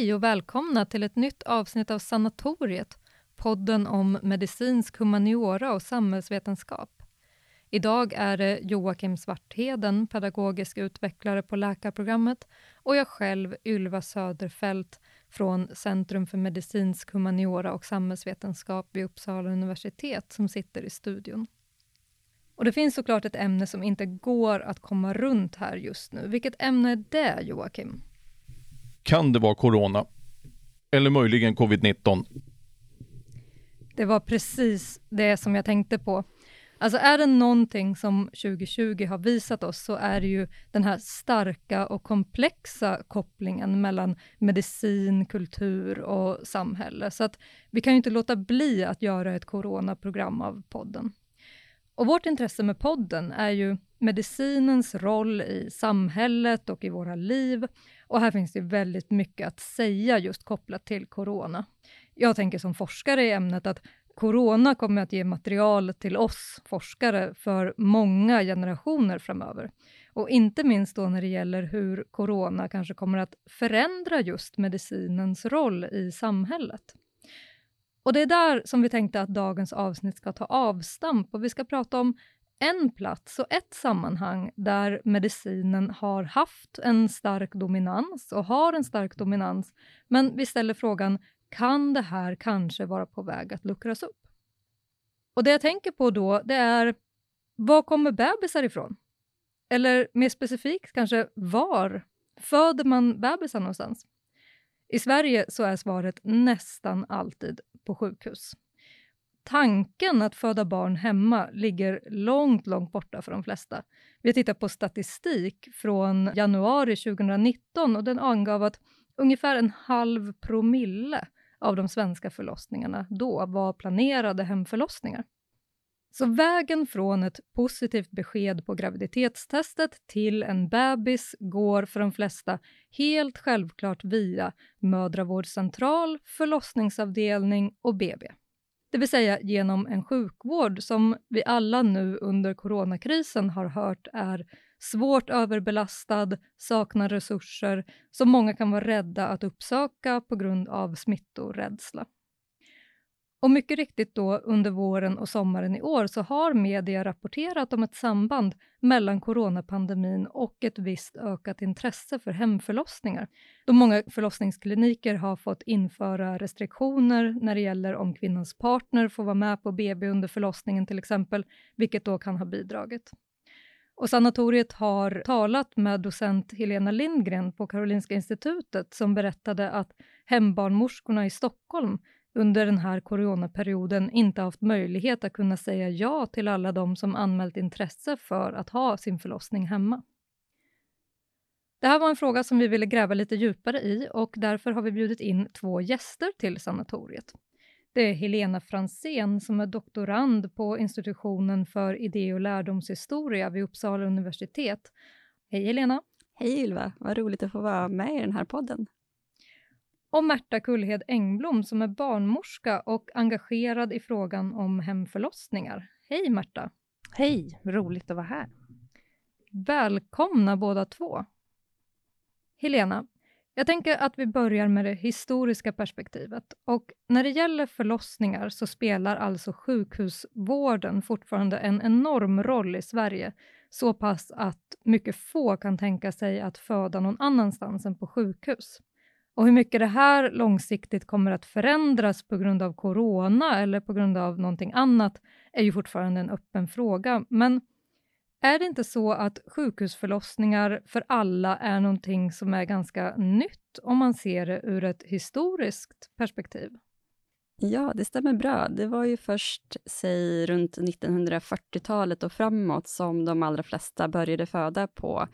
Hej och välkomna till ett nytt avsnitt av Sanatoriet, podden om medicinsk humaniora och samhällsvetenskap. Idag är det Joakim Svartheden, pedagogisk utvecklare på läkarprogrammet och jag själv, Ylva Söderfält från Centrum för medicinsk humaniora och samhällsvetenskap vid Uppsala universitet som sitter i studion. Och Det finns såklart ett ämne som inte går att komma runt här just nu. Vilket ämne är det, Joakim? Kan det vara corona? Eller möjligen covid-19? Det var precis det som jag tänkte på. Alltså är det någonting som 2020 har visat oss så är det ju den här starka och komplexa kopplingen mellan medicin, kultur och samhälle. Så att vi kan ju inte låta bli att göra ett coronaprogram av podden. Och vårt intresse med podden är ju medicinens roll i samhället och i våra liv. Och här finns det väldigt mycket att säga just kopplat till corona. Jag tänker som forskare i ämnet att corona kommer att ge material till oss forskare för många generationer framöver. Och inte minst då när det gäller hur corona kanske kommer att förändra just medicinens roll i samhället. Och det är där som vi tänkte att dagens avsnitt ska ta avstamp och vi ska prata om en plats och ett sammanhang där medicinen har haft en stark dominans och har en stark dominans. Men vi ställer frågan, kan det här kanske vara på väg att luckras upp? Och det jag tänker på då, det är, var kommer bebisar ifrån? Eller mer specifikt kanske, var föder man bebisar någonstans? I Sverige så är svaret nästan alltid på sjukhus. Tanken att föda barn hemma ligger långt, långt borta för de flesta. Vi har tittat på statistik från januari 2019 och den angav att ungefär en halv promille av de svenska förlossningarna då var planerade hemförlossningar. Så vägen från ett positivt besked på graviditetstestet till en bebis går för de flesta helt självklart via mödravårdscentral, förlossningsavdelning och BB. Det vill säga genom en sjukvård som vi alla nu under coronakrisen har hört är svårt överbelastad, saknar resurser, som många kan vara rädda att uppsöka på grund av smittorädsla. Och mycket riktigt då under våren och sommaren i år så har media rapporterat om ett samband mellan coronapandemin och ett visst ökat intresse för hemförlossningar. Då många förlossningskliniker har fått införa restriktioner när det gäller om kvinnans partner får vara med på BB under förlossningen till exempel, vilket då kan ha bidragit. Och sanatoriet har talat med docent Helena Lindgren på Karolinska institutet som berättade att hembarnmorskorna i Stockholm under den här coronaperioden inte haft möjlighet att kunna säga ja till alla de som anmält intresse för att ha sin förlossning hemma. Det här var en fråga som vi ville gräva lite djupare i och därför har vi bjudit in två gäster till sanatoriet. Det är Helena Fransén som är doktorand på institutionen för idé och lärdomshistoria vid Uppsala universitet. Hej Helena! Hej Ylva, vad roligt att få vara med i den här podden och Märta Kullhed Engblom som är barnmorska och engagerad i frågan om hemförlossningar. Hej Märta! Hej, roligt att vara här. Välkomna båda två. Helena, jag tänker att vi börjar med det historiska perspektivet. Och när det gäller förlossningar så spelar alltså sjukhusvården fortfarande en enorm roll i Sverige, så pass att mycket få kan tänka sig att föda någon annanstans än på sjukhus. Och hur mycket det här långsiktigt kommer att förändras på grund av corona eller på grund av någonting annat är ju fortfarande en öppen fråga. Men är det inte så att sjukhusförlossningar för alla är någonting som är ganska nytt om man ser det ur ett historiskt perspektiv? Ja, det stämmer bra. Det var ju först, säg runt 1940-talet och framåt som de allra flesta började föda på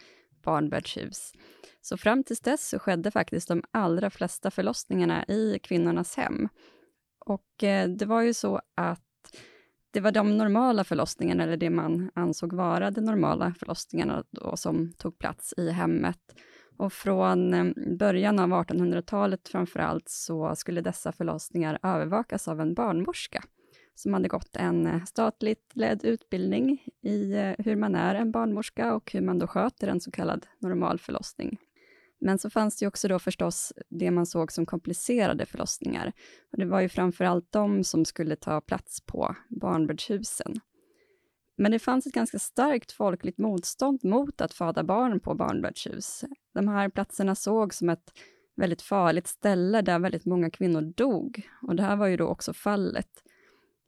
barnbäddshus. Så fram tills dess så skedde faktiskt de allra flesta förlossningarna i kvinnornas hem. Och eh, det var ju så att det var de normala förlossningarna, eller det man ansåg vara de normala förlossningarna då, som tog plats i hemmet. Och från eh, början av 1800-talet framför allt så skulle dessa förlossningar övervakas av en barnmorska som hade gått en eh, statligt ledd utbildning i eh, hur man är en barnmorska och hur man då sköter en så kallad normal förlossning. Men så fanns det ju också då förstås det man såg som komplicerade förlossningar. Och det var ju framför allt de som skulle ta plats på barnbördshusen. Men det fanns ett ganska starkt folkligt motstånd mot att föda barn på barnbördshus. De här platserna sågs som ett väldigt farligt ställe där väldigt många kvinnor dog. Och det här var ju då också fallet.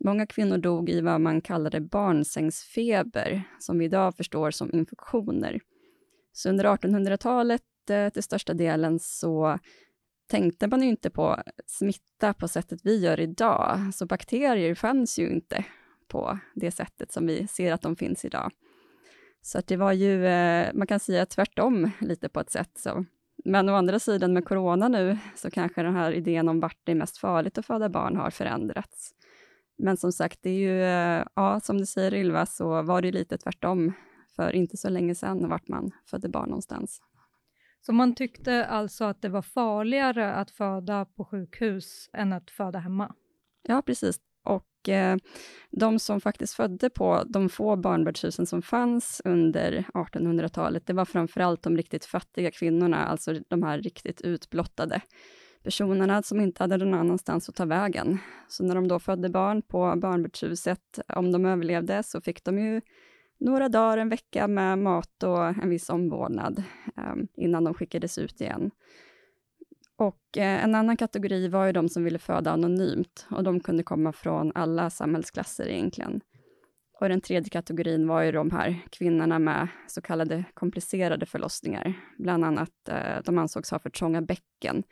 Många kvinnor dog i vad man kallade barnsängsfeber, som vi idag förstår som infektioner. Så under 1800-talet eh, till största delen så tänkte man ju inte på smitta på sättet vi gör idag, så bakterier fanns ju inte på det sättet som vi ser att de finns idag. Så att det var ju, eh, man kan säga tvärtom lite på ett sätt. Så. Men å andra sidan med corona nu, så kanske den här idén om vart det är mest farligt att föda barn har förändrats. Men som sagt, det är ju, ja, som du säger Ylva, så var det lite tvärtom för inte så länge sedan, vart man födde barn någonstans. Så man tyckte alltså att det var farligare att föda på sjukhus än att föda hemma? Ja, precis. Och eh, de som faktiskt födde på de få barnbördshusen som fanns under 1800-talet, det var framförallt de riktigt fattiga kvinnorna, alltså de här riktigt utblottade personerna som inte hade någon annanstans att ta vägen. Så när de då födde barn på barnbördshuset, om de överlevde, så fick de ju några dagar, en vecka med mat och en viss omvårdnad eh, innan de skickades ut igen. Och eh, en annan kategori var ju de som ville föda anonymt och de kunde komma från alla samhällsklasser egentligen. Och den tredje kategorin var ju de här kvinnorna med så kallade komplicerade förlossningar. Bland annat, eh, de ansågs ha för trånga bäcken,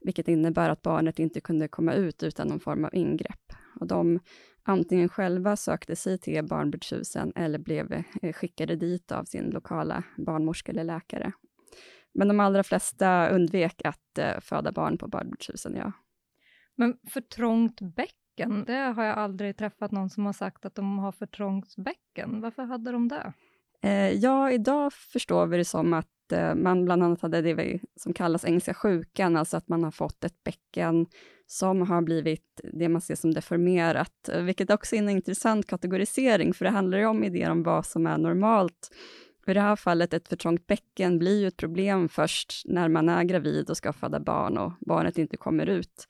vilket innebär att barnet inte kunde komma ut utan någon form av ingrepp. Och de antingen själva sökte sig till barnbördshusen eller blev eh, skickade dit av sin lokala barnmorska eller läkare. Men de allra flesta undvek att eh, föda barn på barnbördshusen, ja. Men för trångt bäcken, det har jag aldrig träffat någon som har sagt att de har för trångt bäcken. Varför hade de det? Eh, ja, idag förstår vi det som att Eh, man bland annat hade det som kallas engelska sjukan, alltså att man har fått ett bäcken som har blivit det man ser som deformerat, eh, vilket också är en intressant kategorisering, för det handlar ju om idéer om vad som är normalt i det här fallet, ett för trångt bäcken blir ju ett problem först när man är gravid och ska föda barn och barnet inte kommer ut.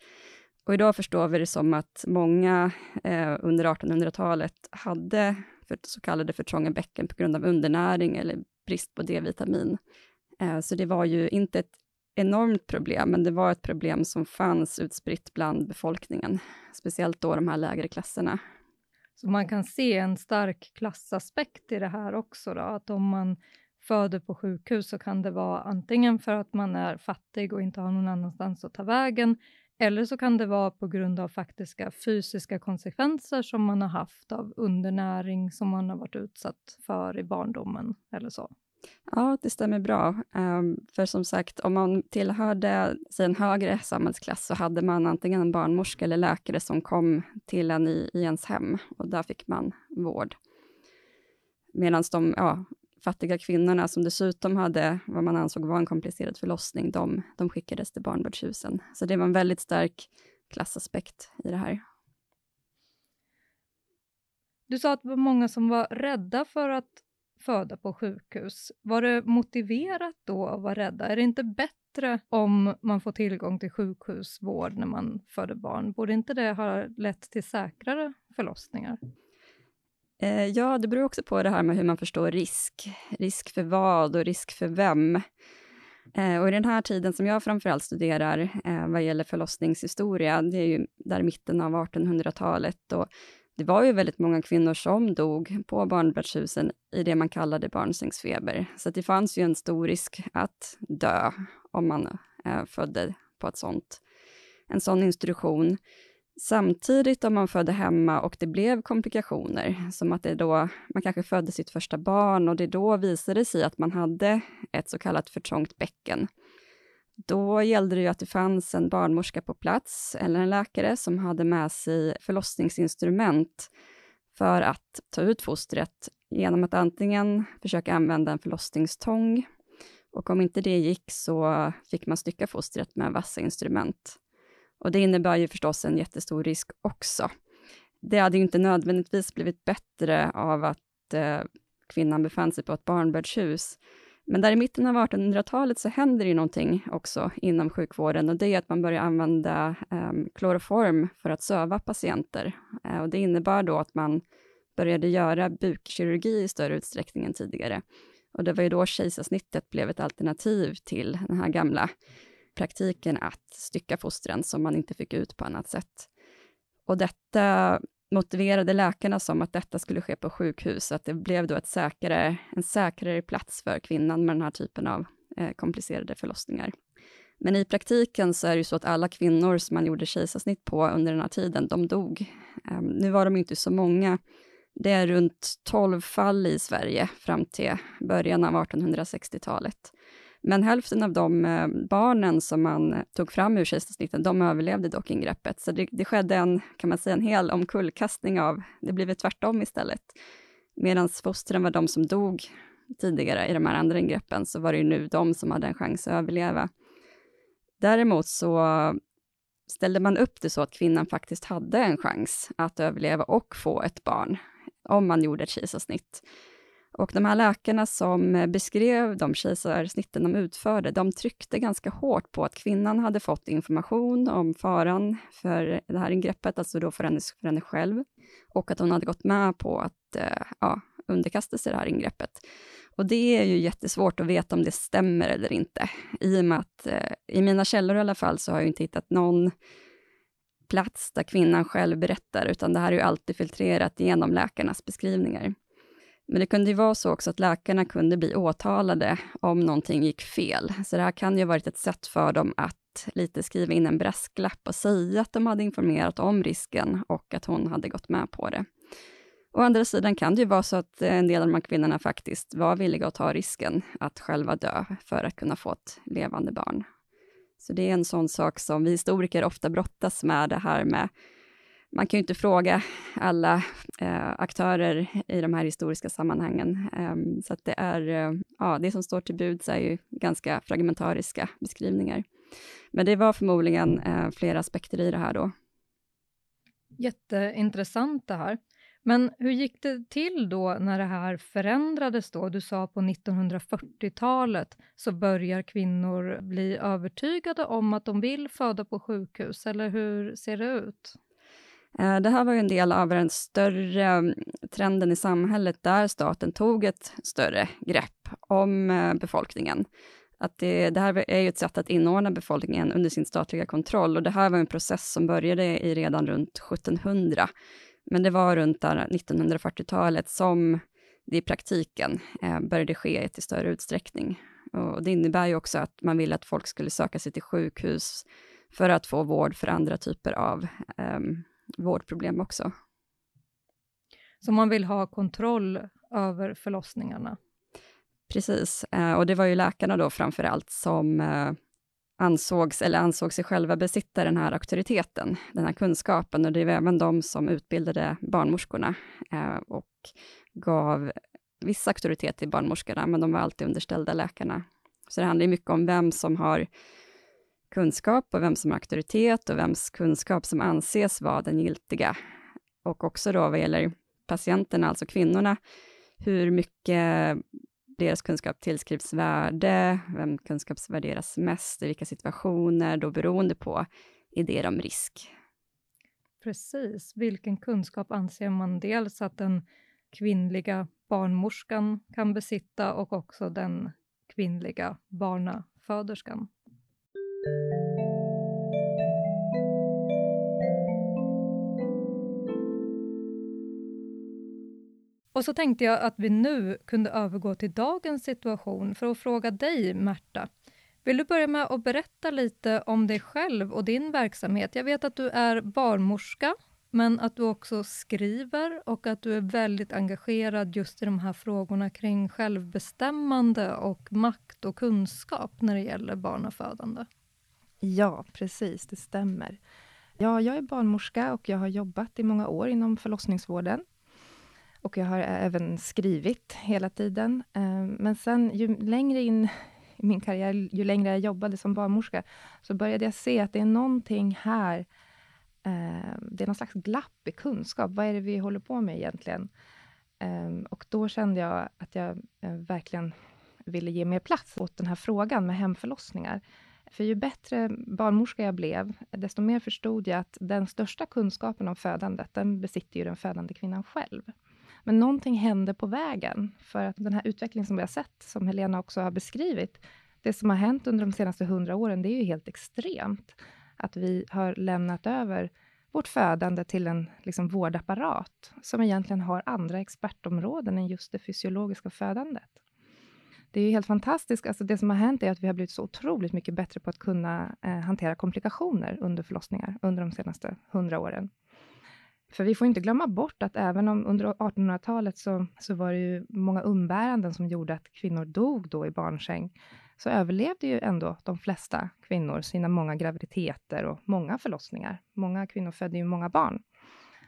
Och idag förstår vi det som att många eh, under 1800-talet hade för, så kallade för trånga bäcken på grund av undernäring eller brist på D-vitamin. Eh, så det var ju inte ett enormt problem, men det var ett problem som fanns utspritt bland befolkningen, speciellt då de här lägre klasserna. Så man kan se en stark klassaspekt i det här också, då, att om man föder på sjukhus så kan det vara antingen för att man är fattig och inte har någon annanstans att ta vägen, eller så kan det vara på grund av faktiska fysiska konsekvenser som man har haft av undernäring som man har varit utsatt för i barndomen eller så. Ja, det stämmer bra. Um, för som sagt, om man tillhörde sig en högre samhällsklass så hade man antingen en barnmorska eller läkare som kom till en i, i ens hem och där fick man vård. Medan de ja, fattiga kvinnorna som dessutom hade vad man ansåg var en komplicerad förlossning, de, de skickades till barnbördshusen. Så det var en väldigt stark klassaspekt i det här. Du sa att det var många som var rädda för att föda på sjukhus. Var det motiverat då att vara rädda? Är det inte bättre om man får tillgång till sjukhusvård när man föder barn? Borde inte det ha lett till säkrare förlossningar? Eh, ja, det beror också på det här med hur man förstår risk. Risk för vad och risk för vem. Eh, och i den här tiden som jag framförallt studerar eh, vad gäller förlossningshistoria, det är ju där mitten av 1800-talet och det var ju väldigt många kvinnor som dog på barnbördshusen i det man kallade barnsängsfeber. Så det fanns ju en stor risk att dö om man eh, födde på ett sånt, en sån institution. Samtidigt om man födde hemma och det blev komplikationer, som att det då, man kanske födde sitt första barn och det då visade sig att man hade ett så kallat för trångt bäcken. Då gällde det ju att det fanns en barnmorska på plats, eller en läkare, som hade med sig förlossningsinstrument för att ta ut fostret genom att antingen försöka använda en förlossningstång, och om inte det gick så fick man stycka fostret med vassa instrument. Och det innebär ju förstås en jättestor risk också. Det hade ju inte nödvändigtvis blivit bättre av att eh, kvinnan befann sig på ett barnbördshus, men där i mitten av 1800-talet så händer det ju någonting också inom sjukvården och det är att man börjar använda um, kloroform för att söva patienter. Uh, och det innebar då att man började göra bukkirurgi i större utsträckning än tidigare. Och det var ju då kejsarsnittet blev ett alternativ till den här gamla praktiken att stycka fostren som man inte fick ut på annat sätt. Och detta motiverade läkarna som att detta skulle ske på sjukhus, att det blev då ett säkrare, en säkrare plats för kvinnan med den här typen av eh, komplicerade förlossningar. Men i praktiken så är det ju så att alla kvinnor som man gjorde kejsarsnitt på under den här tiden, de dog. Um, nu var de inte så många. Det är runt 12 fall i Sverige fram till början av 1860-talet. Men hälften av de eh, barnen som man tog fram ur kejsarsnitten, de överlevde dock ingreppet. Så det, det, skedde en, kan man säga, en hel omkullkastning av, det blev tvärtom istället. Medan fostren var de som dog tidigare i de här andra ingreppen, så var det ju nu de som hade en chans att överleva. Däremot så ställde man upp det så att kvinnan faktiskt hade en chans att överleva och få ett barn, om man gjorde ett kejsarsnitt. Och de här läkarna som beskrev de kejsarsnitten de utförde, de tryckte ganska hårt på att kvinnan hade fått information om faran för det här ingreppet, alltså då för henne, för henne själv, och att hon hade gått med på att eh, ja, underkasta sig det här ingreppet. Och det är ju jättesvårt att veta om det stämmer eller inte, i och med att eh, i mina källor i alla fall så har jag inte hittat någon plats där kvinnan själv berättar, utan det här är ju alltid filtrerat genom läkarnas beskrivningar. Men det kunde ju vara så också att läkarna kunde bli åtalade om någonting gick fel. Så det här kan ju ha varit ett sätt för dem att lite skriva in en brasklapp och säga att de hade informerat om risken och att hon hade gått med på det. Å andra sidan kan det ju vara så att en del av de här kvinnorna faktiskt var villiga att ta risken att själva dö för att kunna få ett levande barn. Så det är en sån sak som vi historiker ofta brottas med, det här med man kan ju inte fråga alla eh, aktörer i de här historiska sammanhangen. eh, så att det är, eh, ja, det som står till buds är ju ganska fragmentariska beskrivningar. Men det var förmodligen eh, flera aspekter i det här då. Jätteintressant det här. Men hur gick det till då när det här förändrades då? Du sa på 1940-talet så börjar kvinnor bli övertygade om att de vill föda på sjukhus, eller hur ser det ut? Eh, det här var ju en del av den större mm, trenden i samhället där staten tog ett större grepp om eh, befolkningen. Att det, det, här är ju ett sätt att inordna befolkningen under sin statliga kontroll och det här var en process som började i redan runt 1700. Men det var runt 1940-talet som det i praktiken eh, började ske i större utsträckning. Och det innebär ju också att man ville att folk skulle söka sig till sjukhus för att få vård för andra typer av um, vårdproblem också. Så man vill ha kontroll över förlossningarna? Precis, eh, och det var ju läkarna då framför allt som eh, ansågs, eller ansåg sig själva besitta den här auktoriteten, den här kunskapen, och det var även de som utbildade barnmorskorna eh, och gav viss auktoritet till barnmorskorna, men de var alltid underställda läkarna. Så det handlar mycket om vem som har kunskap och vem som har auktoritet och vems kunskap som anses vara den giltiga. Och också då vad gäller patienterna, alltså kvinnorna, hur mycket deras kunskap tillskrivs värde, vem kunskapsvärderas mest, i vilka situationer, då beroende på idéer om risk. Precis. Vilken kunskap anser man dels att den kvinnliga barnmorskan kan besitta och också den kvinnliga barnaföderskan? Och så tänkte jag att vi nu kunde övergå till dagens situation för att fråga dig, Märta. Vill du börja med att berätta lite om dig själv och din verksamhet? Jag vet att du är barnmorska, men att du också skriver och att du är väldigt engagerad just i de här frågorna kring självbestämmande och makt och kunskap när det gäller barnafödande. Ja, precis, det stämmer. Ja, jag är barnmorska och jag har jobbat i många år inom förlossningsvården. Och jag har även skrivit hela tiden. Eh, men sen, ju längre in i min karriär, ju längre jag jobbade som barnmorska, så började jag se att det är någonting här, eh, det är någon slags glapp i kunskap. Vad är det vi håller på med egentligen? Eh, och då kände jag att jag verkligen ville ge mer plats åt den här frågan med hemförlossningar. För ju bättre barnmorska jag blev, desto mer förstod jag att den största kunskapen om födandet, den besitter ju den födande kvinnan själv. Men någonting hände på vägen, för att den här utvecklingen som vi har sett, som Helena också har beskrivit, det som har hänt under de senaste hundra åren, det är ju helt extremt. Att vi har lämnat över vårt födande till en liksom, vårdapparat, som egentligen har andra expertområden än just det fysiologiska födandet. Det är ju helt fantastiskt. Alltså det som har hänt är att vi har blivit så otroligt mycket bättre på att kunna eh, hantera komplikationer under förlossningar under de senaste hundra åren. För vi får inte glömma bort att även om under 1800-talet så, så var det ju många umbäranden som gjorde att kvinnor dog då i barnsäng, så överlevde ju ändå de flesta kvinnor sina många graviditeter och många förlossningar. Många kvinnor födde ju många barn.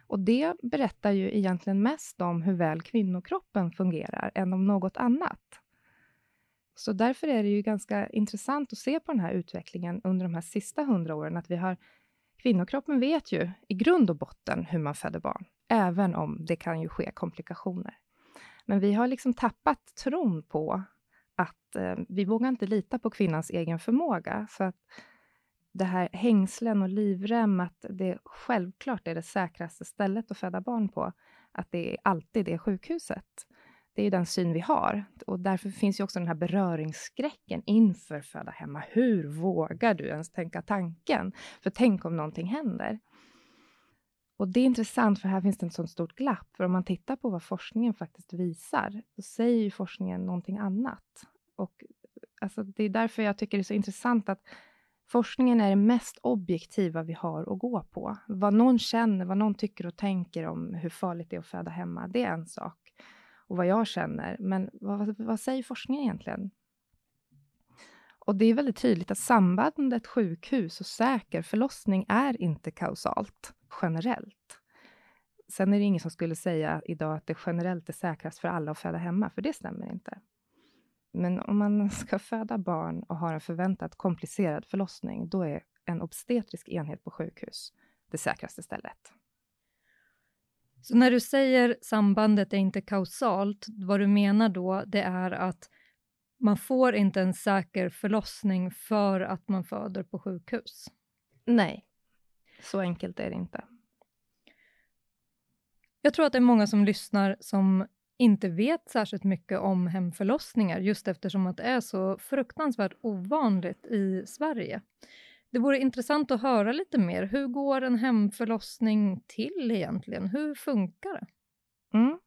Och det berättar ju egentligen mest om hur väl kvinnokroppen fungerar, än om något annat. Så därför är det ju ganska intressant att se på den här utvecklingen under de här sista hundra åren, att vi har Kvinnokroppen vet ju i grund och botten hur man föder barn, även om det kan ju ske komplikationer. Men vi har liksom tappat tron på att eh, vi vågar inte lita på kvinnans egen förmåga. Så att det här hängslen och livrem, att det självklart är det säkraste stället att föda barn på, att det är alltid är sjukhuset. Det är den syn vi har och därför finns ju också den här beröringsskräcken inför föda hemma. Hur vågar du ens tänka tanken? För tänk om någonting händer? Och det är intressant, för här finns det ett sånt stort glapp. För om man tittar på vad forskningen faktiskt visar, så säger ju forskningen någonting annat. Och alltså, det är därför jag tycker det är så intressant att forskningen är det mest objektiva vi har att gå på. Vad någon känner, vad någon tycker och tänker om hur farligt det är att föda hemma, det är en sak och vad jag känner. Men vad, vad säger forskningen egentligen? Och det är väldigt tydligt att sambandet sjukhus och säker förlossning är inte kausalt generellt. Sen är det ingen som skulle säga idag att det generellt är säkrast för alla att föda hemma, för det stämmer inte. Men om man ska föda barn och har en förväntat komplicerad förlossning, då är en obstetrisk enhet på sjukhus det säkraste stället. Så när du säger sambandet är inte kausalt, vad du menar då, det är att man får inte en säker förlossning för att man föder på sjukhus? Nej, så enkelt är det inte. Jag tror att det är många som lyssnar som inte vet särskilt mycket om hemförlossningar, just eftersom att det är så fruktansvärt ovanligt i Sverige. Det vore intressant att höra lite mer. Hur går en hemförlossning till egentligen? Hur funkar det? Mm.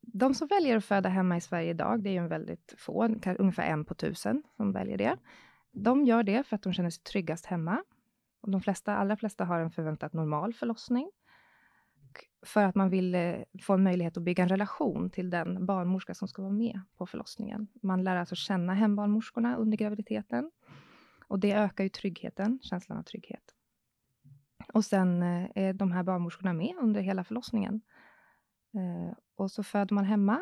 De som väljer att föda hemma i Sverige idag, det är ju en väldigt få, ungefär en på tusen som väljer det. De gör det för att de känner sig tryggast hemma. Och de flesta, allra flesta har en förväntat normal förlossning. För att man vill eh, få en möjlighet att bygga en relation till den barnmorska som ska vara med på förlossningen. Man lär alltså känna hembarnmorskorna under graviditeten. Och det ökar ju tryggheten, känslan av trygghet. Och sen eh, är de här barnmorskorna med under hela förlossningen. Eh, och så föder man hemma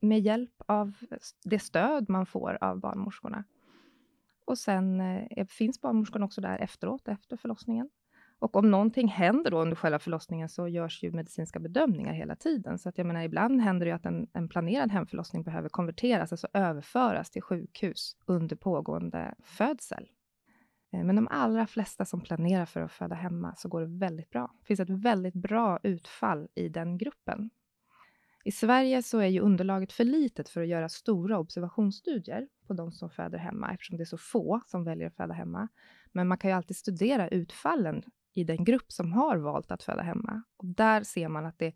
med hjälp av det stöd man får av barnmorskorna. Och sen eh, finns barnmorskorna också där efteråt, efter förlossningen. Och om någonting händer då under själva förlossningen så görs ju medicinska bedömningar hela tiden. Så att jag menar, ibland händer det att en, en planerad hemförlossning behöver konverteras, alltså överföras till sjukhus under pågående födsel. Eh, men de allra flesta som planerar för att föda hemma så går det väldigt bra. Det finns ett väldigt bra utfall i den gruppen. I Sverige så är ju underlaget för litet för att göra stora observationsstudier på de som föder hemma, eftersom det är så få som väljer att föda hemma. Men man kan ju alltid studera utfallen i den grupp som har valt att föda hemma. Och där ser man att det,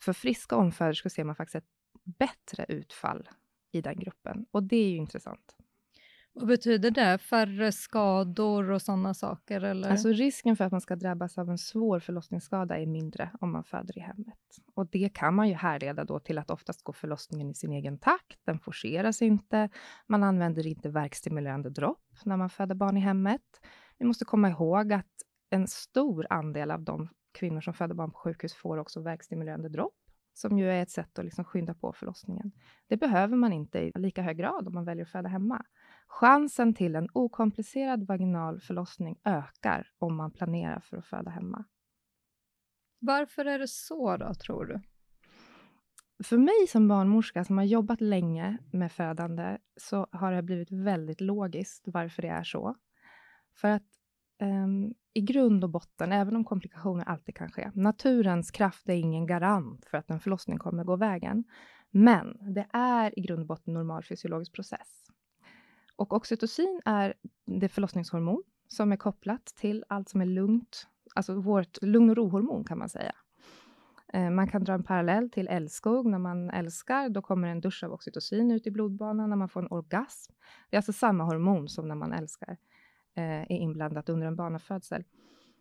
för friska omföderskor ser man faktiskt ett bättre utfall i den gruppen. Och det är ju intressant. Vad betyder det? Färre skador och sådana saker? Eller? Alltså risken för att man ska drabbas av en svår förlossningsskada är mindre om man föder i hemmet. Och det kan man ju härleda då till att oftast går förlossningen i sin egen takt. Den forceras inte. Man använder inte verkstimulerande dropp när man föder barn i hemmet. Vi måste komma ihåg att en stor andel av de kvinnor som föder barn på sjukhus får också verkstimulerande dropp som ju är ett sätt att liksom skynda på förlossningen. Det behöver man inte i lika hög grad om man väljer att föda hemma. Chansen till en okomplicerad vaginal förlossning ökar om man planerar för att föda hemma. Varför är det så då, tror du? för mig som barnmorska som har jobbat länge med födande så har det blivit väldigt logiskt varför det är så. För att um, i grund och botten, även om komplikationer alltid kan ske, naturens kraft är ingen garant för att en förlossning kommer gå vägen. Men det är i grund och botten en normal fysiologisk process. Och oxytocin är det förlossningshormon som är kopplat till allt som är lugnt, alltså vårt lugn och rohormon kan man säga. Eh, man kan dra en parallell till älskog. När man älskar, då kommer en dusch av oxytocin ut i blodbanan när man får en orgasm. Det är alltså samma hormon som när man älskar eh, är inblandat under en barnafödsel.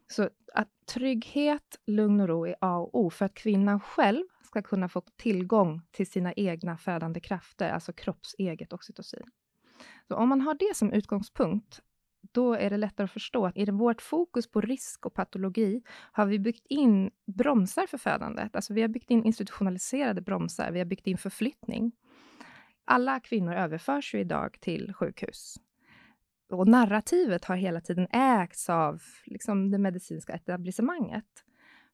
Så att trygghet, lugn och ro är A och O för att kvinnan själv ska kunna få tillgång till sina egna födande krafter, alltså kroppseget oxytocin. Så om man har det som utgångspunkt, då är det lättare att förstå att i vårt fokus på risk och patologi har vi byggt in bromsar för födandet. Alltså vi har byggt in institutionaliserade bromsar, vi har byggt in förflyttning. Alla kvinnor överförs ju idag till sjukhus. Och narrativet har hela tiden ägts av liksom, det medicinska etablissemanget.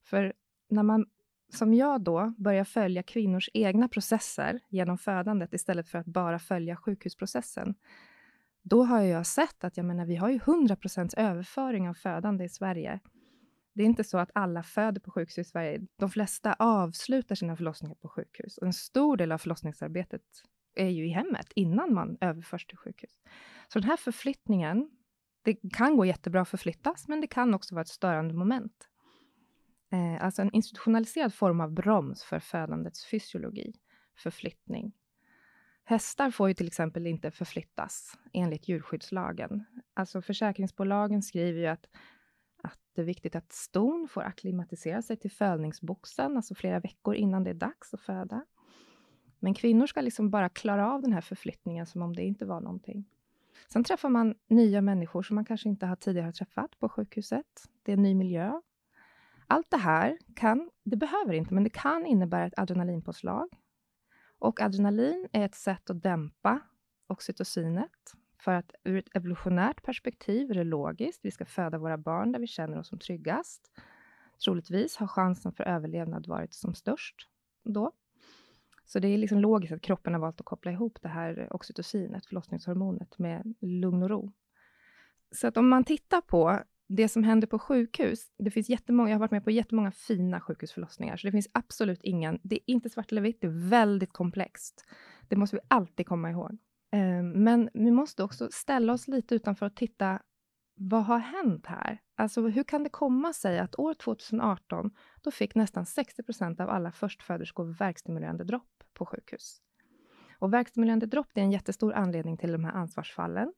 För när man, som jag då, börjar följa kvinnors egna processer genom födandet istället för att bara följa sjukhusprocessen, då har jag sett att jag menar, vi har ju 100% överföring av födande i Sverige. Det är inte så att alla föder på sjukhus i Sverige. De flesta avslutar sina förlossningar på sjukhus. En stor del av förlossningsarbetet är ju i hemmet innan man överförs till sjukhus. Så den här förflyttningen, det kan gå jättebra att förflyttas, men det kan också vara ett störande moment. Eh, alltså en institutionaliserad form av broms för födandets fysiologi, förflyttning. Hästar får ju till exempel inte förflyttas enligt djurskyddslagen. Alltså försäkringsbolagen skriver ju att, att det är viktigt att ston får akklimatisera sig till födningsboxen, alltså flera veckor innan det är dags att föda. Men kvinnor ska liksom bara klara av den här förflyttningen som om det inte var någonting. Sen träffar man nya människor som man kanske inte har tidigare träffat på sjukhuset. Det är en ny miljö. Allt det här kan, det behöver inte, men det kan innebära ett adrenalinpåslag. Och adrenalin är ett sätt att dämpa oxytocinet. För att ur ett evolutionärt perspektiv är det logiskt. Vi ska föda våra barn där vi känner oss som tryggast. Troligtvis har chansen för överlevnad varit som störst då. Så det är liksom logiskt att kroppen har valt att koppla ihop det här oxytocinet, förlossningshormonet, med lugn och ro. Så att om man tittar på det som händer på sjukhus, det finns jättemånga, jag har varit med på jättemånga fina sjukhusförlossningar, så det finns absolut ingen, det är inte svart eller vitt, det är väldigt komplext. Det måste vi alltid komma ihåg. Ehm, men vi måste också ställa oss lite utanför och titta, vad har hänt här? Alltså hur kan det komma sig att år 2018, då fick nästan 60% av alla förstföderskor verkstimulerande dropp på sjukhus. Och verkstimulerande dropp är en jättestor anledning till de här ansvarsfallen.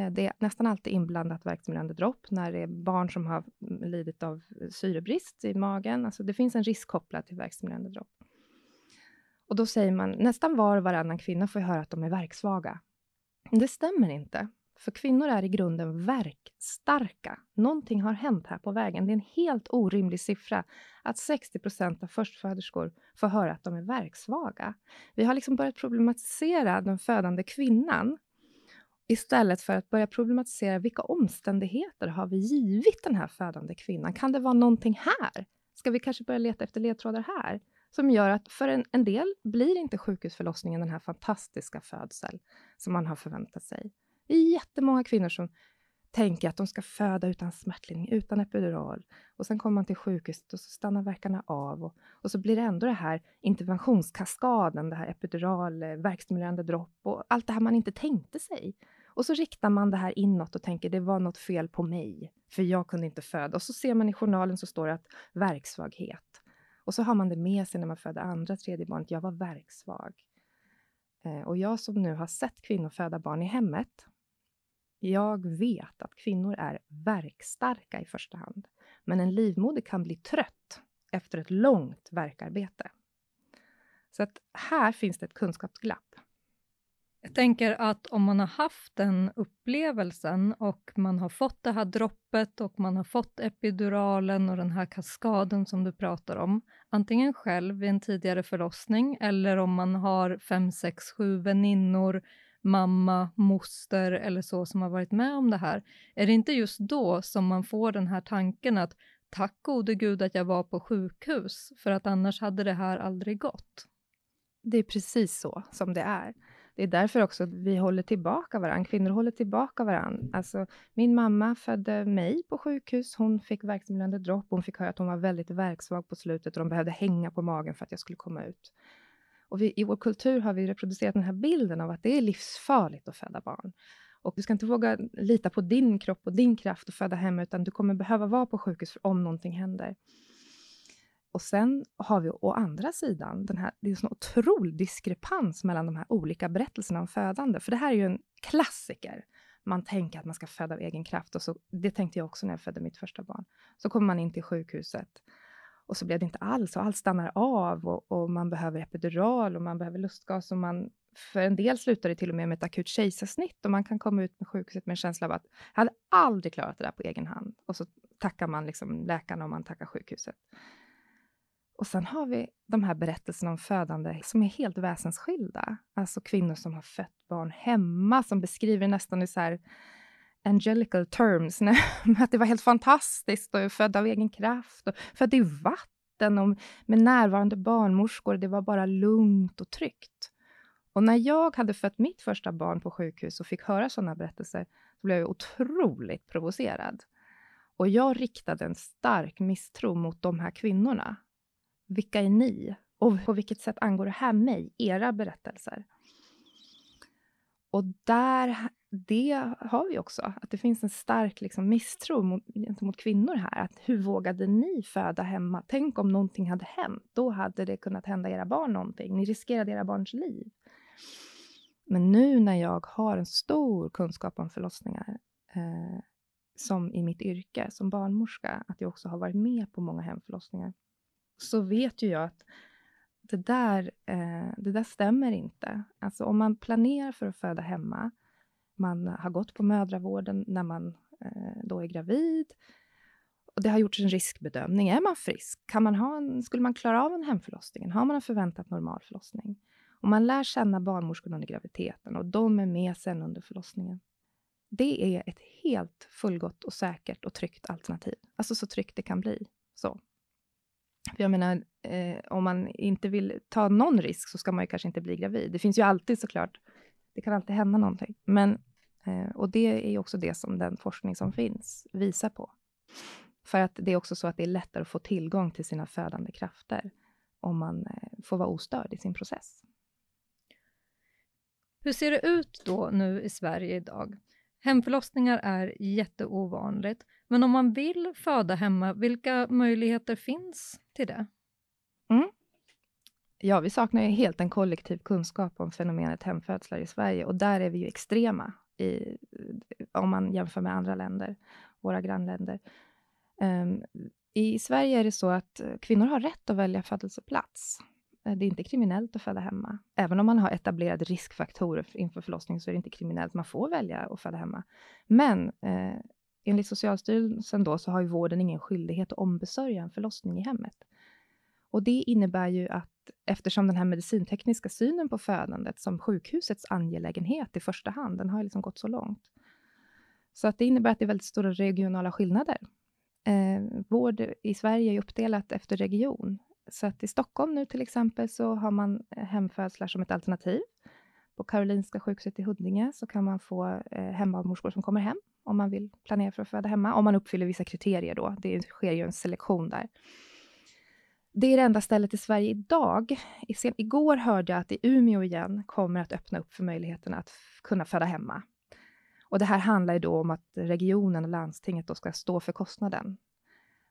Eh, det är nästan alltid inblandat verkstimulerande dropp när det är barn som har mm, lidit av syrebrist i magen. Alltså det finns en risk kopplad till verkstimulerande dropp. Och då säger man, nästan var och varannan kvinna får höra att de är verksvaga. Det stämmer inte. För kvinnor är i grunden verkstarka. Någonting har hänt här på vägen. Det är en helt orimlig siffra att 60% av förstföderskor får höra att de är verksvaga. Vi har liksom börjat problematisera den födande kvinnan istället för att börja problematisera vilka omständigheter har vi givit den här födande kvinnan? Kan det vara någonting här? Ska vi kanske börja leta efter ledtrådar här? Som gör att för en, en del blir inte sjukhusförlossningen den här fantastiska födsel som man har förväntat sig. Det är jättemånga kvinnor som tänker att de ska föda utan smärtlindring, utan epidural. Och sen kommer man till sjukhuset och så stannar verkarna av. Och, och så blir det ändå det här interventionskaskaden, det här epidural, eh, verkstimulerande dropp och allt det här man inte tänkte sig. Och så riktar man det här inåt och tänker det var något fel på mig, för jag kunde inte föda. Och så ser man i journalen så står det att verksvaghet. Och så har man det med sig när man föder andra, tredje barnet, jag var verksvag. Eh, och jag som nu har sett kvinnor föda barn i hemmet, jag vet att kvinnor är verkstarka i första hand, men en livmoder kan bli trött efter ett långt verkarbete. Så att här finns det ett kunskapsglapp. Jag tänker att om man har haft den upplevelsen och man har fått det här droppet och man har fått epiduralen och den här kaskaden som du pratar om, antingen själv vid en tidigare förlossning eller om man har fem, sex, sju väninnor mamma, moster eller så som har varit med om det här, är det inte just då som man får den här tanken att tack gode gud att jag var på sjukhus, för att annars hade det här aldrig gått? Det är precis så som det är. Det är därför också vi håller tillbaka varandra. Kvinnor håller tillbaka varandra. Alltså, min mamma födde mig på sjukhus. Hon fick verksamlande dropp. Hon fick höra att hon var väldigt verksvag på slutet och de behövde hänga på magen för att jag skulle komma ut. Och vi, I vår kultur har vi reproducerat den här bilden av att det är livsfarligt att föda barn. Och du ska inte våga lita på din kropp och din kraft att föda hemma, utan du kommer behöva vara på sjukhus om någonting händer. Och sen har vi å andra sidan, den här, det är en sån otrolig diskrepans mellan de här olika berättelserna om födande. För det här är ju en klassiker. Man tänker att man ska föda av egen kraft. Och så, det tänkte jag också när jag födde mitt första barn. Så kommer man in till sjukhuset och så blev det inte alls. Och allt stannar av och, och man behöver epidural och man behöver lustgas. Och man, för en del slutar det till och med med ett akut kejsarsnitt och man kan komma ut med sjukhuset med en känsla av att jag hade aldrig klarat det där på egen hand. Och så tackar man liksom läkarna och man tackar sjukhuset. Och sen har vi de här berättelserna om födande som är helt väsensskilda. Alltså kvinnor som har fött barn hemma, som beskriver nästan i så här angelical terms, att det var helt fantastiskt och född av egen kraft och född i vatten och med närvarande barnmorskor. Det var bara lugnt och tryggt. Och när jag hade fött mitt första barn på sjukhus och fick höra sådana berättelser, så blev jag otroligt provocerad. Och jag riktade en stark misstro mot de här kvinnorna. Vilka är ni? Och på vilket sätt angår det här mig, era berättelser? Och där, det har vi också, att det finns en stark liksom, misstro mot, gentemot kvinnor här. Att hur vågade ni föda hemma? Tänk om någonting hade hänt. Då hade det kunnat hända era barn någonting. Ni riskerade era barns liv. Men nu när jag har en stor kunskap om förlossningar, eh, som i mitt yrke som barnmorska, att jag också har varit med på många hemförlossningar, så vet ju jag att det där, eh, det där stämmer inte. Alltså om man planerar för att föda hemma, man har gått på mödravården när man eh, då är gravid, och det har gjorts en riskbedömning. Är man frisk? Kan man ha en, skulle man klara av en hemförlossning? Har man en förväntat normal förlossning? Och man lär känna barnmorskorna under graviditeten och de är med sen under förlossningen. Det är ett helt fullgott och säkert och tryggt alternativ. Alltså så tryggt det kan bli. Så. För jag menar, eh, om man inte vill ta någon risk så ska man ju kanske inte bli gravid. Det finns ju alltid såklart, det kan alltid hända någonting. Men, eh, och det är ju också det som den forskning som finns visar på. För att det är också så att det är lättare att få tillgång till sina födande krafter om man eh, får vara ostörd i sin process. Hur ser det ut då nu i Sverige idag? Hemförlossningar är jätteovanligt, men om man vill föda hemma, vilka möjligheter finns till det? Mm. Ja, vi saknar ju helt en kollektiv kunskap om fenomenet hemfödslar i Sverige och där är vi ju extrema i, om man jämför med andra länder, våra grannländer. Um, I Sverige är det så att kvinnor har rätt att välja födelseplats. Eh, det är inte kriminellt att föda hemma. Även om man har etablerade riskfaktorer inför förlossning så är det inte kriminellt. Man får välja att föda hemma. Men eh, enligt Socialstyrelsen då så har ju vården ingen skyldighet att ombesörja en förlossning i hemmet. Och det innebär ju att eftersom den här medicintekniska synen på födandet som sjukhusets angelägenhet i första hand, den har liksom gått så långt. Så att det innebär att det är väldigt stora regionala skillnader. Eh, vård i Sverige är uppdelat efter region. Så att i Stockholm nu till exempel så har man eh, hemfödslar som ett alternativ. På Karolinska sjukhuset i Huddinge så kan man få eh, hembarnmorskor som kommer hem om man vill planera för att föda hemma, om man uppfyller vissa kriterier då. Det sker ju en selektion där. Det är det enda stället i Sverige idag. I sen, igår hörde jag att i Umeå igen kommer att öppna upp för möjligheten att kunna föda hemma. Och det här handlar ju då om att regionen och landstinget då ska stå för kostnaden.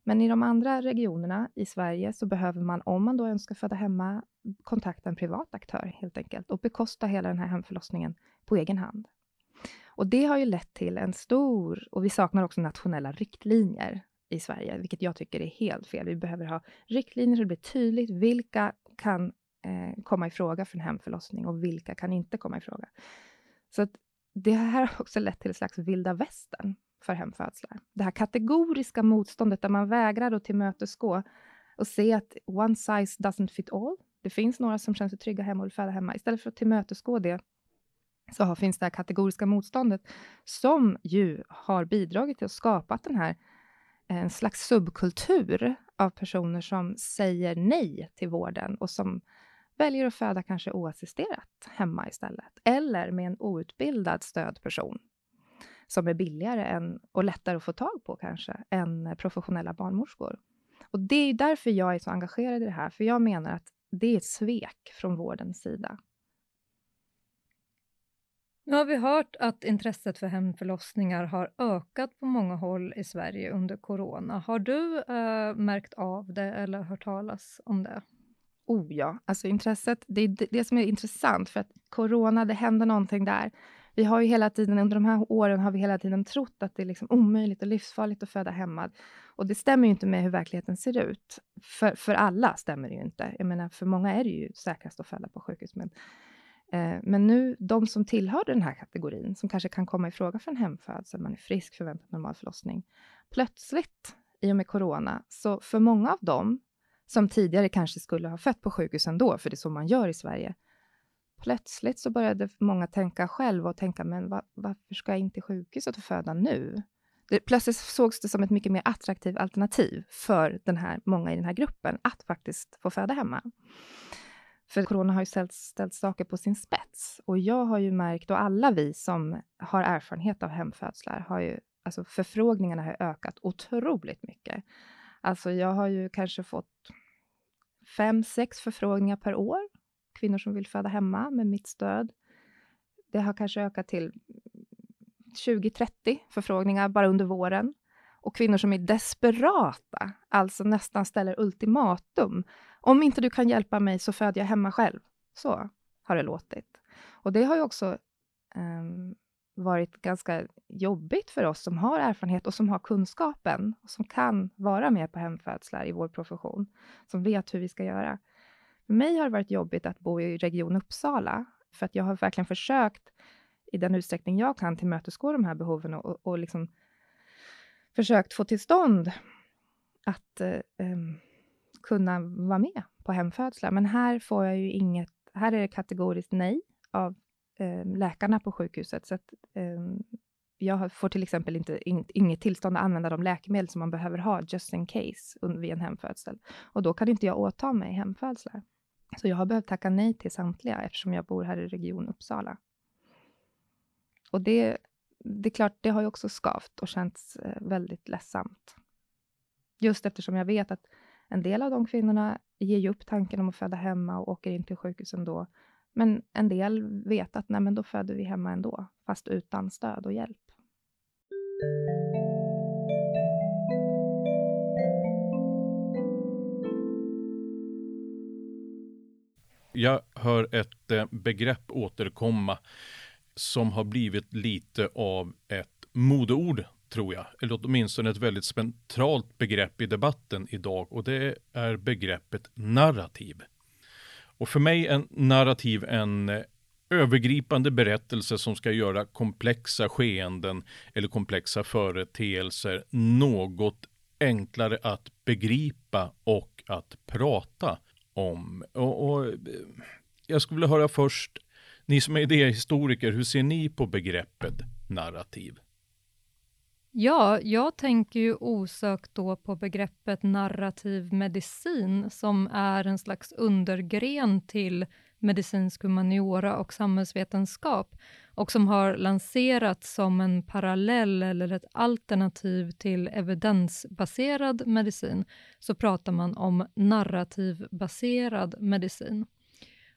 Men i de andra regionerna i Sverige så behöver man, om man då önskar föda hemma, kontakta en privat aktör helt enkelt och bekosta hela den här hemförlossningen på egen hand. Och det har ju lett till en stor, och vi saknar också nationella riktlinjer i Sverige, vilket jag tycker är helt fel. Vi behöver ha riktlinjer så det blir tydligt vilka kan eh, komma i fråga för en hemförlossning och vilka kan inte komma i fråga. Så att det här har också lett till ett slags vilda västern för hemfödslar. Det här kategoriska motståndet där man vägrar att tillmötesgå och se att one size doesn't fit all. Det finns några som känner sig trygga hemma och vill föda hemma. Istället för att tillmötesgå det så finns det här kategoriska motståndet som ju har bidragit till att skapa den här eh, en slags subkultur av personer som säger nej till vården och som väljer att föda kanske oassisterat hemma istället. Eller med en outbildad stödperson som är billigare än, och lättare att få tag på kanske än professionella barnmorskor. Och Det är därför jag är så engagerad i det här, för jag menar att det är ett svek från vårdens sida. Nu har vi hört att intresset för hemförlossningar har ökat på många håll i Sverige under corona. Har du eh, märkt av det eller hört talas om det? Oh ja, alltså intresset, det är det, det som är intressant för att corona, det hände någonting där. Vi har ju hela tiden, under de här åren har vi hela tiden trott att det är liksom omöjligt och livsfarligt att föda hemma. Och det stämmer ju inte med hur verkligheten ser ut. För, för alla stämmer det ju inte. Jag menar, för många är det ju säkrast att föda på sjukhus. Men, Eh, men nu, de som tillhör den här kategorin, som kanske kan komma i fråga för en hemfödsel, man är frisk, förväntat normal förlossning. Plötsligt, i och med corona, så för många av dem som tidigare kanske skulle ha fött på sjukhus ändå, för det är så man gör i Sverige, plötsligt så började många tänka själv och tänka, men var, varför ska jag in till sjukhuset och föda nu? Det, plötsligt sågs det som ett mycket mer attraktivt alternativ för den här, många i den här gruppen att faktiskt få föda hemma. För corona har ju ställt, ställt saker på sin spets. Och jag har ju märkt, och alla vi som har erfarenhet av hemfödslar, har ju, alltså förfrågningarna har ökat otroligt mycket. Alltså jag har ju kanske fått fem, sex förfrågningar per år kvinnor som vill föda hemma med mitt stöd. Det har kanske ökat till 20-30 förfrågningar bara under våren. Och kvinnor som är desperata, alltså nästan ställer ultimatum. Om inte du kan hjälpa mig så föder jag hemma själv. Så har det låtit. Och det har ju också um, varit ganska jobbigt för oss som har erfarenhet och som har kunskapen och som kan vara med på hemfödslar i vår profession, som vet hur vi ska göra. För mig har det varit jobbigt att bo i Region Uppsala, för att jag har verkligen försökt i den utsträckning jag kan tillmötesgå de här behoven och, och liksom försökt få till stånd att eh, ehm, kunna vara med på hemfödslar. Men här får jag ju inget, här är det kategoriskt nej av eh, läkarna på sjukhuset. Så att, eh, jag får till exempel inte, in, inget tillstånd att använda de läkemedel som man behöver ha just in case vid en hemfödsel. Och då kan inte jag åta mig hemfödslar. Så jag har behövt tacka nej till samtliga eftersom jag bor här i Region Uppsala. Och det, det är klart, det har ju också skavt och känts eh, väldigt ledsamt. Just eftersom jag vet att en del av de kvinnorna ger ju upp tanken om att föda hemma och åker in till sjukhus ändå. Men en del vet att nej, men då föder vi hemma ändå, fast utan stöd och hjälp. Jag hör ett eh, begrepp återkomma som har blivit lite av ett modeord tror jag, eller åtminstone ett väldigt centralt begrepp i debatten idag och det är begreppet narrativ. Och för mig är narrativ en eh, övergripande berättelse som ska göra komplexa skeenden eller komplexa företeelser något enklare att begripa och att prata om. Och, och, eh, jag skulle vilja höra först, ni som är idéhistoriker, hur ser ni på begreppet narrativ? Ja, jag tänker ju osökt då på begreppet narrativ medicin som är en slags undergren till medicinsk humaniora och samhällsvetenskap och som har lanserats som en parallell eller ett alternativ till evidensbaserad medicin, så pratar man om narrativbaserad medicin.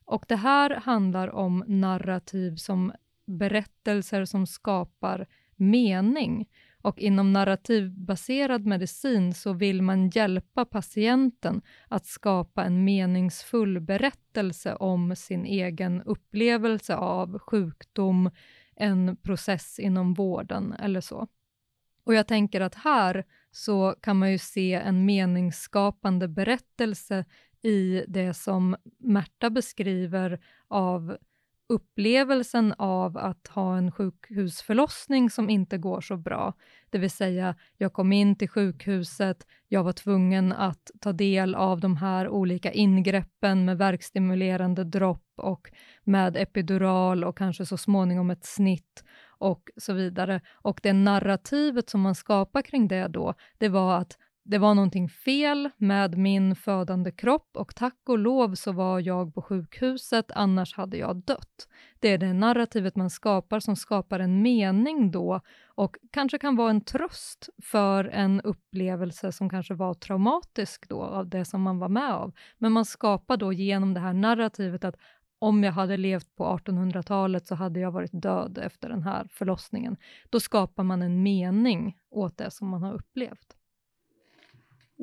Och det här handlar om narrativ som berättelser som skapar mening. Och inom narrativbaserad medicin så vill man hjälpa patienten att skapa en meningsfull berättelse om sin egen upplevelse av sjukdom, en process inom vården eller så. Och jag tänker att här så kan man ju se en meningsskapande berättelse i det som Märta beskriver av upplevelsen av att ha en sjukhusförlossning som inte går så bra. Det vill säga, jag kom in till sjukhuset, jag var tvungen att ta del av de här olika ingreppen med verkstimulerande dropp och med epidural och kanske så småningom ett snitt och så vidare. Och det narrativet som man skapar kring det då, det var att det var någonting fel med min födande kropp och tack och lov så var jag på sjukhuset, annars hade jag dött. Det är det narrativet man skapar som skapar en mening då och kanske kan vara en tröst för en upplevelse som kanske var traumatisk då av det som man var med av. Men man skapar då genom det här narrativet att om jag hade levt på 1800-talet så hade jag varit död efter den här förlossningen. Då skapar man en mening åt det som man har upplevt.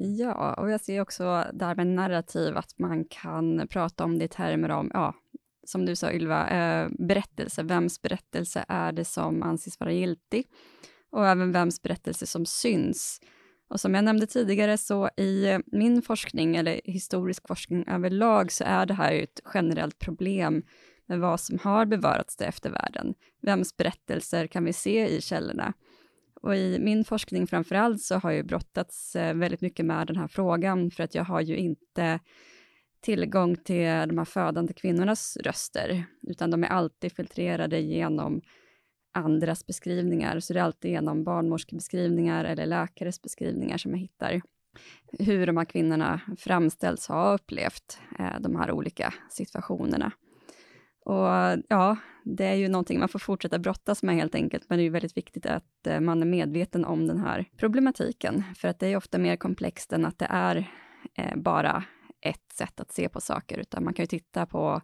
Ja, och jag ser också där med narrativ, att man kan prata om det i termer om, ja, som du sa Ylva, eh, berättelse. Vems berättelse är det som anses vara giltig? Och även vems berättelse som syns. Och som jag nämnde tidigare, så i min forskning, eller historisk forskning överlag, så är det här ett generellt problem med vad som har bevarats till eftervärlden. Vems berättelser kan vi se i källorna? Och i min forskning framför allt så har jag brottats eh, väldigt mycket med den här frågan, för att jag har ju inte tillgång till de här födande kvinnornas röster, utan de är alltid filtrerade genom andras beskrivningar, så det är alltid genom barnmorskebeskrivningar eller läkares beskrivningar som jag hittar hur de här kvinnorna framställs ha upplevt eh, de här olika situationerna. Och ja, det är ju någonting man får fortsätta brottas med helt enkelt, men det är ju väldigt viktigt att eh, man är medveten om den här problematiken, för att det är ofta mer komplext än att det är eh, bara ett sätt att se på saker, utan man kan ju titta på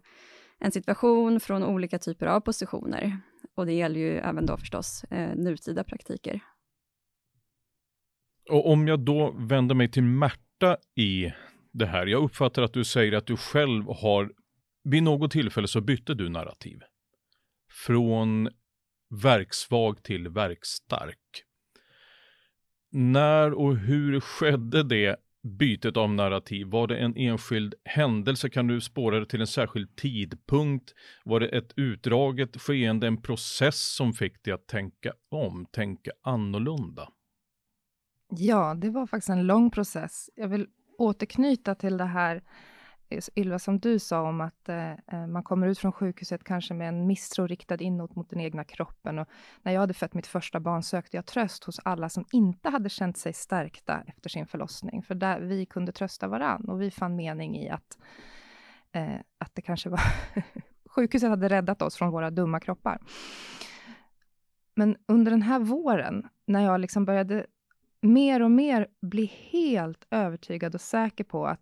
en situation från olika typer av positioner. Och det gäller ju även då förstås eh, nutida praktiker. Och om jag då vänder mig till Märta i det här. Jag uppfattar att du säger att du själv har, vid något tillfälle så bytte du narrativ. Från verksvag till verkstark. När och hur skedde det bytet av narrativ? Var det en enskild händelse? Kan du spåra det till en särskild tidpunkt? Var det ett utdraget skeende, en process som fick dig att tänka om, tänka annorlunda? Ja, det var faktiskt en lång process. Jag vill återknyta till det här Ylva, som du sa om att eh, eh, man kommer ut från sjukhuset kanske med en misstro riktad inåt mot den egna kroppen. Och när jag hade fött mitt första barn sökte jag tröst hos alla som inte hade känt sig stärkta efter sin förlossning, för där vi kunde trösta varann och vi fann mening i att, eh, att det kanske var sjukhuset hade räddat oss från våra dumma kroppar. Men under den här våren, när jag liksom började mer och mer bli helt övertygad och säker på att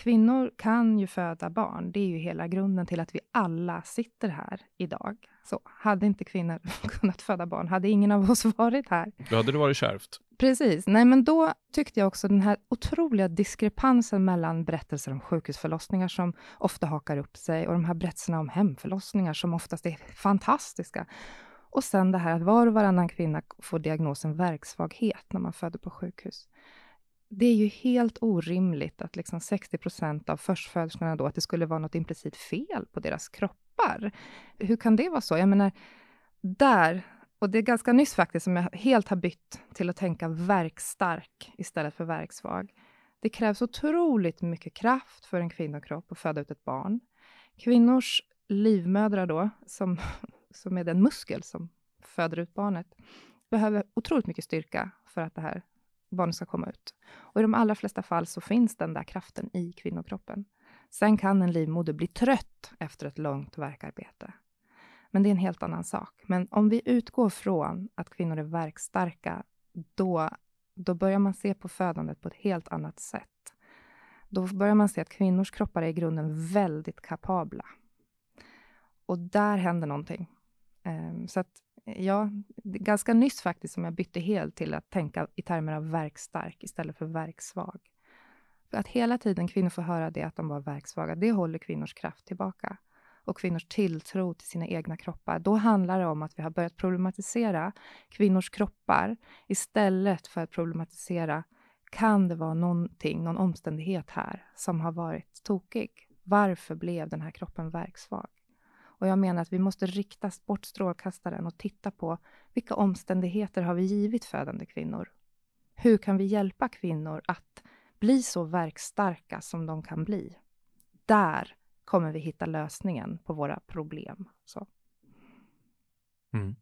kvinnor kan ju föda barn. Det är ju hela grunden till att vi alla sitter här idag. Så hade inte kvinnor kunnat föda barn, hade ingen av oss varit här. Då hade det varit kärvt. Precis. Nej, men då tyckte jag också den här otroliga diskrepansen mellan berättelser om sjukhusförlossningar som ofta hakar upp sig och de här berättelserna om hemförlossningar som oftast är fantastiska. Och sen det här att var och varannan kvinna får diagnosen verksvaghet när man föder på sjukhus det är ju helt orimligt att liksom 60% av förstföderskorna då, att det skulle vara något implicit fel på deras kroppar. Hur kan det vara så? Jag menar, där, och det är ganska nyss faktiskt som jag helt har bytt till att tänka verkstark istället för verksvag. Det krävs otroligt mycket kraft för en kvinnokropp att föda ut ett barn. Kvinnors livmödrar då, som, som är den muskel som föder ut barnet, behöver otroligt mycket styrka för att det här barnet ska komma ut. Och i de allra flesta fall så finns den där kraften i kvinnokroppen. Sen kan en livmoder bli trött efter ett långt verkarbete. Men det är en helt annan sak. Men om vi utgår från att kvinnor är verkstarka, då, då börjar man se på födandet på ett helt annat sätt. Då börjar man se att kvinnors kroppar är i grunden väldigt kapabla. Och där händer någonting. Ehm, så att ja, ganska nyss faktiskt som jag bytte helt till att tänka i termer av verkstark istället för verksvag. För att hela tiden kvinnor får höra det att de var verksvaga, det håller kvinnors kraft tillbaka. Och kvinnors tilltro till sina egna kroppar. Då handlar det om att vi har börjat problematisera kvinnors kroppar istället för att problematisera kan det vara någonting, någon omständighet här som har varit tokig? Varför blev den här kroppen verksvag? Och jag menar att vi måste rikta bort strålkastaren och titta på vilka omständigheter har vi givit födande kvinnor? Hur kan vi hjälpa kvinnor att bli så verkstarka som de kan bli? Där kommer vi hitta lösningen på våra problem. Så. Mm.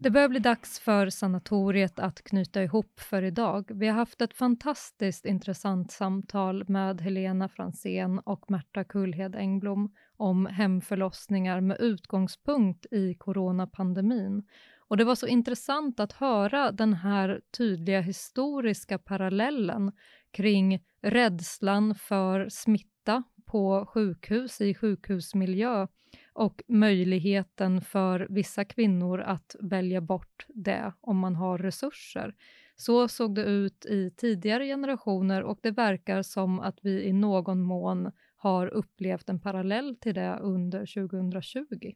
Det börjar bli dags för sanatoriet att knyta ihop för idag. Vi har haft ett fantastiskt intressant samtal med Helena Fransén och Märta Kullhed Engblom om hemförlossningar med utgångspunkt i coronapandemin. Och det var så intressant att höra den här tydliga historiska parallellen kring rädslan för smitta på sjukhus, i sjukhusmiljö och möjligheten för vissa kvinnor att välja bort det om man har resurser. Så såg det ut i tidigare generationer och det verkar som att vi i någon mån har upplevt en parallell till det under 2020.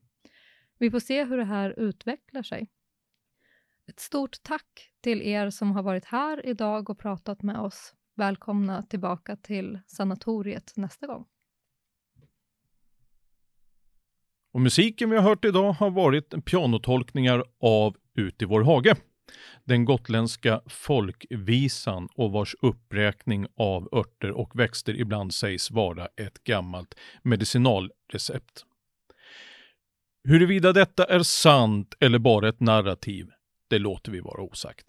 Vi får se hur det här utvecklar sig. Ett stort tack till er som har varit här idag och pratat med oss. Välkomna tillbaka till sanatoriet nästa gång. Och musiken vi har hört idag har varit pianotolkningar av Ut i vår hage. Den gotländska folkvisan och vars uppräkning av örter och växter ibland sägs vara ett gammalt medicinalrecept. Huruvida detta är sant eller bara ett narrativ, det låter vi vara osagt.